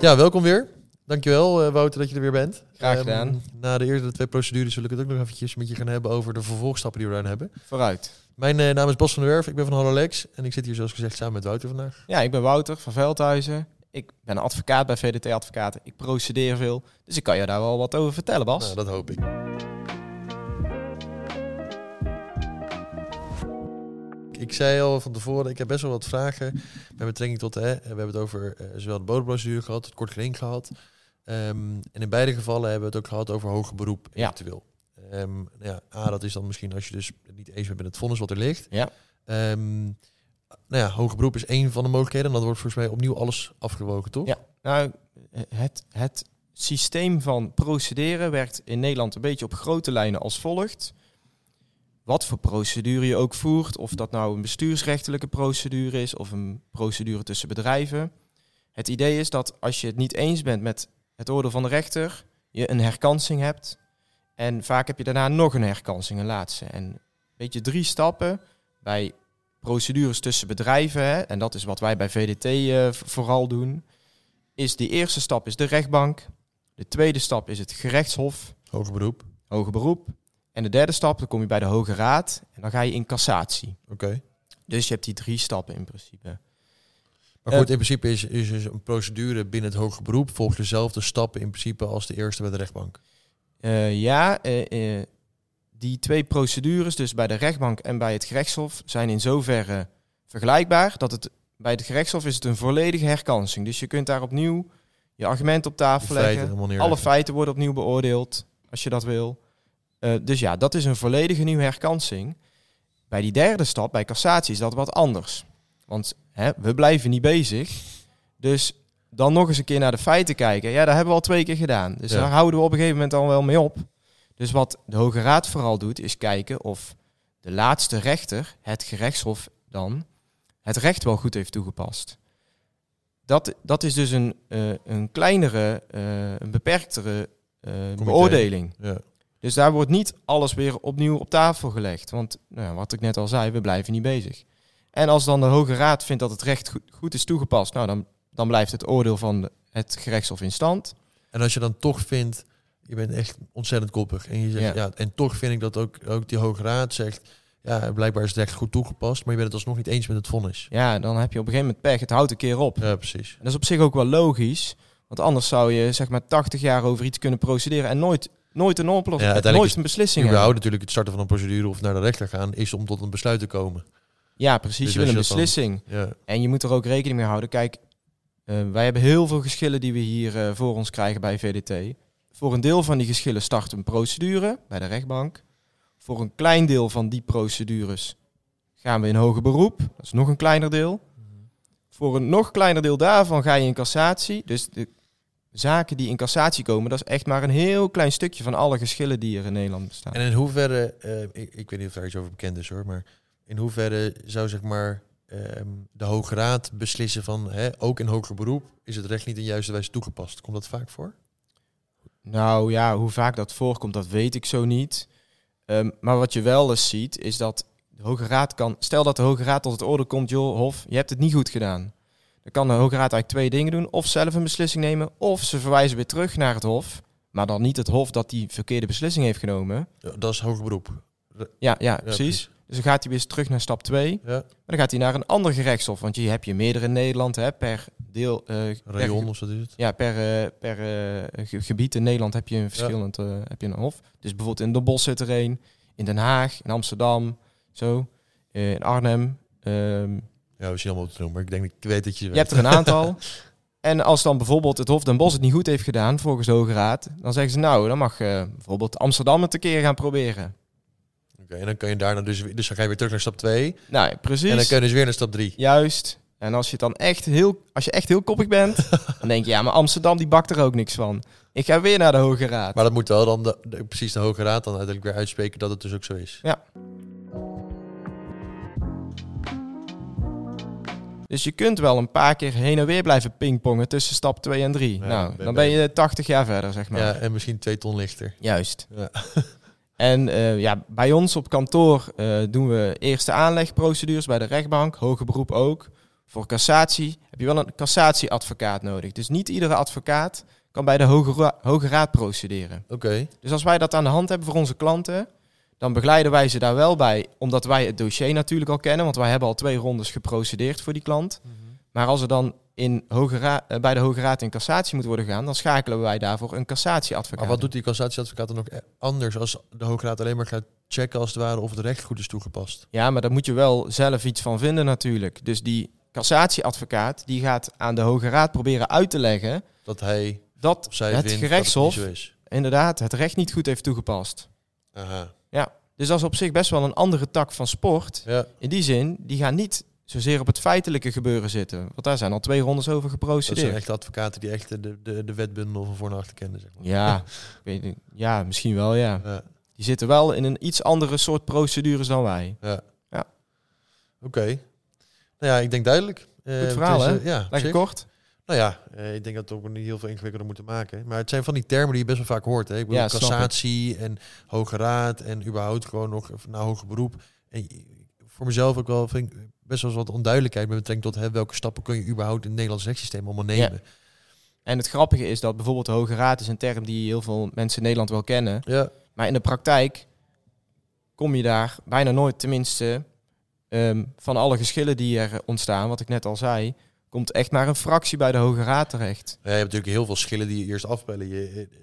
Ja, welkom weer. Dankjewel uh, Wouter dat je er weer bent. Graag gedaan. Um, na de eerste twee procedures wil ik het ook nog eventjes met je gaan hebben over de vervolgstappen die we daarin hebben. Vooruit. Mijn uh, naam is Bas van der Werf, ik ben van Hallolex en ik zit hier zoals gezegd samen met Wouter vandaag. Ja, ik ben Wouter van Veldhuizen. Ik ben advocaat bij VDT Advocaten. Ik procedeer veel, dus ik kan je daar wel wat over vertellen, Bas. Nou, dat hoop ik. Ik zei al van tevoren, ik heb best wel wat vragen met betrekking tot, hè, we hebben het over uh, zowel de bodemprocedure gehad, het kort geding gehad. Um, en in beide gevallen hebben we het ook gehad over hoger beroep eventueel. Ja. Um, ja, A, dat is dan misschien als je dus niet eens bent met het vonnis wat er ligt. Ja. Um, nou ja, hoger beroep is één van de mogelijkheden. En dan wordt volgens mij opnieuw alles afgewogen, toch? Ja, nou, het, het systeem van procederen werkt in Nederland een beetje op grote lijnen als volgt wat voor procedure je ook voert, of dat nou een bestuursrechtelijke procedure is of een procedure tussen bedrijven. Het idee is dat als je het niet eens bent met het oordeel van de rechter, je een herkansing hebt. En vaak heb je daarna nog een herkansing, een laatste. En weet je, drie stappen bij procedures tussen bedrijven, hè, en dat is wat wij bij VDT uh, eh, vooral doen, is de eerste stap is de rechtbank. De tweede stap is het gerechtshof. Hoger beroep. Hoger beroep. En de derde stap, dan kom je bij de Hoge Raad en dan ga je in cassatie. Oké. Dus je hebt die drie stappen in principe. Maar goed, in principe is, is dus een procedure binnen het hoger beroep volgt dezelfde stappen in principe als de eerste bij de rechtbank. Uh, ja, uh, uh, die twee procedures, dus bij de rechtbank en bij het gerechtshof, zijn in zoverre vergelijkbaar dat het bij het gerechtshof is het een volledige herkansing. Dus je kunt daar opnieuw je argument op tafel leggen. Alle feiten worden opnieuw beoordeeld als je dat wil. Uh, dus ja, dat is een volledige nieuwe herkansing. Bij die derde stap, bij cassatie, is dat wat anders. Want hè, we blijven niet bezig. Dus dan nog eens een keer naar de feiten kijken. Ja, dat hebben we al twee keer gedaan. Dus daar houden we op een gegeven moment al wel mee op. Dus wat de Hoge Raad vooral doet, is kijken of de laatste rechter, het gerechtshof dan, het recht wel goed heeft toegepast. Dat, dat is dus een, uh, een kleinere, uh, een beperktere beoordeling. Ja. Dus daar wordt niet alles weer opnieuw op tafel gelegd. Want nou, wat ik net al zei, we blijven niet bezig. En als dan de Hoge Raad vindt dat het recht goed, is toegepast, nou, dan, dan blijft het oordeel van het gerechtshof in stand. En als je dan toch vindt, je bent echt ontzettend koppig. En je zegt, ja, en toch vind ik dat ook, ook die Hoge Raad zegt, ja, blijkbaar is het recht goed toegepast, maar je bent het alsnog niet eens met het vonnis. Ja, dan heb je op een gegeven moment pech. Het houdt een keer op. Ja, precies. En dat is op zich ook wel logisch. Want anders zou je zeg maar 80 jaar over iets kunnen procederen en nooit nooit een oplossing, ja, nooit een beslissing überhaupt natuurlijk het starten van een procedure of naar de rechter gaan, is om tot een besluit te komen. Ja, precies. Dus je wil een beslissing. ja. En je moet er ook rekening mee houden. Kijk, uh, wij hebben heel veel geschillen die we hier uh, voor ons krijgen bij VDT. Voor een deel van die geschillen start een procedure bij de rechtbank. Voor een klein deel van die procedures gaan we in hoger beroep. Dat is nog een kleiner deel. Mhm. Voor een nog kleiner deel daarvan ga je in cassatie. Dus de zaken die in cassatie komen, dat is echt maar een heel klein stukje van alle geschillen die er in Nederland bestaan. En in hoeverre, uh, ik, ik, weet niet of daar iets over bekend is hoor, maar in hoeverre zou zeg maar um, de Hoge Raad beslissen van, hè, ook in hoger beroep, is het recht niet in juiste wijze toegepast? Komt dat vaak voor? Nou ja, hoe vaak dat voorkomt, dat weet ik zo niet. Um, maar wat je wel eens ziet, is dat de Hoge Raad kan, stel dat de Hoge Raad tot het orde komt, joh, Hof, je hebt het niet goed gedaan. Dan kan de Hoge Raad eigenlijk twee dingen doen. Of zelf een beslissing nemen, of ze verwijzen weer terug naar het Hof. Maar dan niet het Hof dat die verkeerde beslissing heeft genomen. Ja, dat is hoger beroep. Ja, ja, precies. Dus dan gaat hij weer terug naar stap 2. Ja. dan gaat hij naar een ander gerechtshof. Want je hebt je meerdere in Nederland, hè, per deel... Uh, Rayon of zo is het? Ja, per, uh, per uh, gebied in Nederland heb je een verschillend heb je een hof. Dus bijvoorbeeld in de Bosch zit er een, in Den Haag, in Amsterdam, zo, in Arnhem. Um, ja, we zien allemaal te doen, maar ik denk, ik weet dat je... Je hebt er een aantal. en als dan bijvoorbeeld het Hof den Bosch het niet goed heeft gedaan volgens de Hoge Raad, dan zeggen ze nou, dan mag uh, bijvoorbeeld Amsterdam het een keer gaan proberen. Oké, en dan kan je daarna dus, dus dan ga je weer terug naar stap 2. Nou, precies. En dan kun je dus weer naar stap 3. Juist. En als je dan echt heel, als je echt heel koppig bent, dan denk je, ja, maar Amsterdam die bakt er ook niks van. Ik ga weer naar de Hoge Raad. Maar dat moet wel dan de, de- precies de Hoge Raad dan uiteindelijk weer uitspreken dat het dus ook zo is. Dus je kunt wel een paar keer heen en weer blijven pingpongen tussen stap 2 en 3. Ja, nou, ben- dan ben je 80 jaar verder, zeg maar. Ja, en misschien twee ton lichter. Juist. Ja. En eh, ja, bij ons op kantoor eh, doen we eerste aanlegprocedures bij de rechtbank, hoger beroep ook. Voor cassatie heb je wel een cassatieadvocaat nodig. Dus niet iedere advocaat kan bij de Hoge, Ra- Hoge Raad procederen. Oké, Dus als wij dat aan de hand hebben voor onze klanten, dan begeleiden wij ze daar wel bij, omdat wij het dossier natuurlijk al kennen, want wij hebben al twee rondes geprocedeerd voor die klant. Maar als er dan in Hoge eh, bij de Hoge Raad in cassatie moet worden gegaan, dan schakelen wij daarvoor een cassatieadvocaat. maar wat doet die cassatieadvocaat dan ook e- anders als de Hoge Raad alleen maar gaat checken als het ware of het recht goed is toegepast? Ja, maar daar moet je wel zelf iets van vinden natuurlijk. Dus die cassatieadvocaat die gaat aan de Hoge Raad proberen uit te leggen Dat hij dat het gerechtshof dat het inderdaad het recht niet goed heeft toegepast. Aha. Dus dat is op zich best wel een andere tak van sport. Ja, In die zin, die gaan niet zozeer op het feitelijke gebeuren zitten. Want daar zijn al twee rondes over dat geprocedeerd. zijn echt advocaten die echt de, de, de wetbundel van voor achter kennen. Zeg maar. Ja, weet ja, misschien wel, ja. Ja, Die zitten wel in een iets andere soort procedures dan wij. ja. Ja. Oké. Nou ja, ik denk duidelijk. Eh, Goed verhaal, het is, hè? eh, Ja, Lekker kort. Nou ja, eh, ik denk dat het ook niet heel veel ingewikkelder moeten maken. Maar het zijn van die termen die je best wel vaak hoort. Hè? Ik bedoel, Ja, snap ik. cassatie en hoge raad en überhaupt gewoon nog naar hoger beroep. En je- voor mezelf ook wel vind ik best wel eens wat onduidelijkheid met betrekking tot hè, welke stappen kun je überhaupt in het Nederlands rechtssysteem allemaal nemen. En het grappige is dat bijvoorbeeld de Hoge Raad is een term die heel veel mensen in Nederland wel kennen. Ja, Maar in de praktijk kom je daar bijna nooit, tenminste, ehm, van alle geschillen die er ontstaan, wat ik net al zei, komt echt maar een fractie bij de Hoge Raad terecht. je hebt natuurlijk heel veel schillen die je eerst afbellen. Je, eh,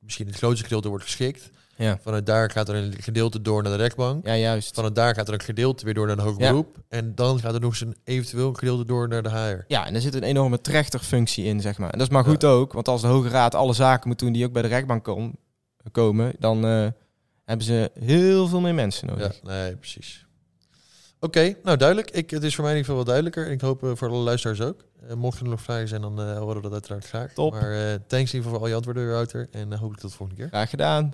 misschien het grootste gedeelte wordt geschikt. Ja, Vanuit daar gaat er een gedeelte door naar de rechtbank. ja juist. Vanuit daar gaat er een gedeelte weer door naar de hoger Ja. beroep. En dan gaat er nog eens een eventueel een gedeelte door naar de HR. Ja, en er zit een enorme trechterfunctie in, zeg maar. En dat is maar goed ook, want als de Hoge Raad alle zaken moet doen die ook bij de rechtbank kom- komen, dan eh, hebben ze heel veel meer mensen Ja, nodig. nee, precies. Oké, nou duidelijk. Ik, het is voor mij in ieder geval wel duidelijker. Ik hoop eh, voor alle luisteraars ook. Eh, mochten er nog vragen zijn, dan eh, horen we dat uiteraard graag. Top. Maar thanks in ieder geval voor al je antwoorden, Wouter. En uh, hopelijk tot de volgende keer. Graag gedaan.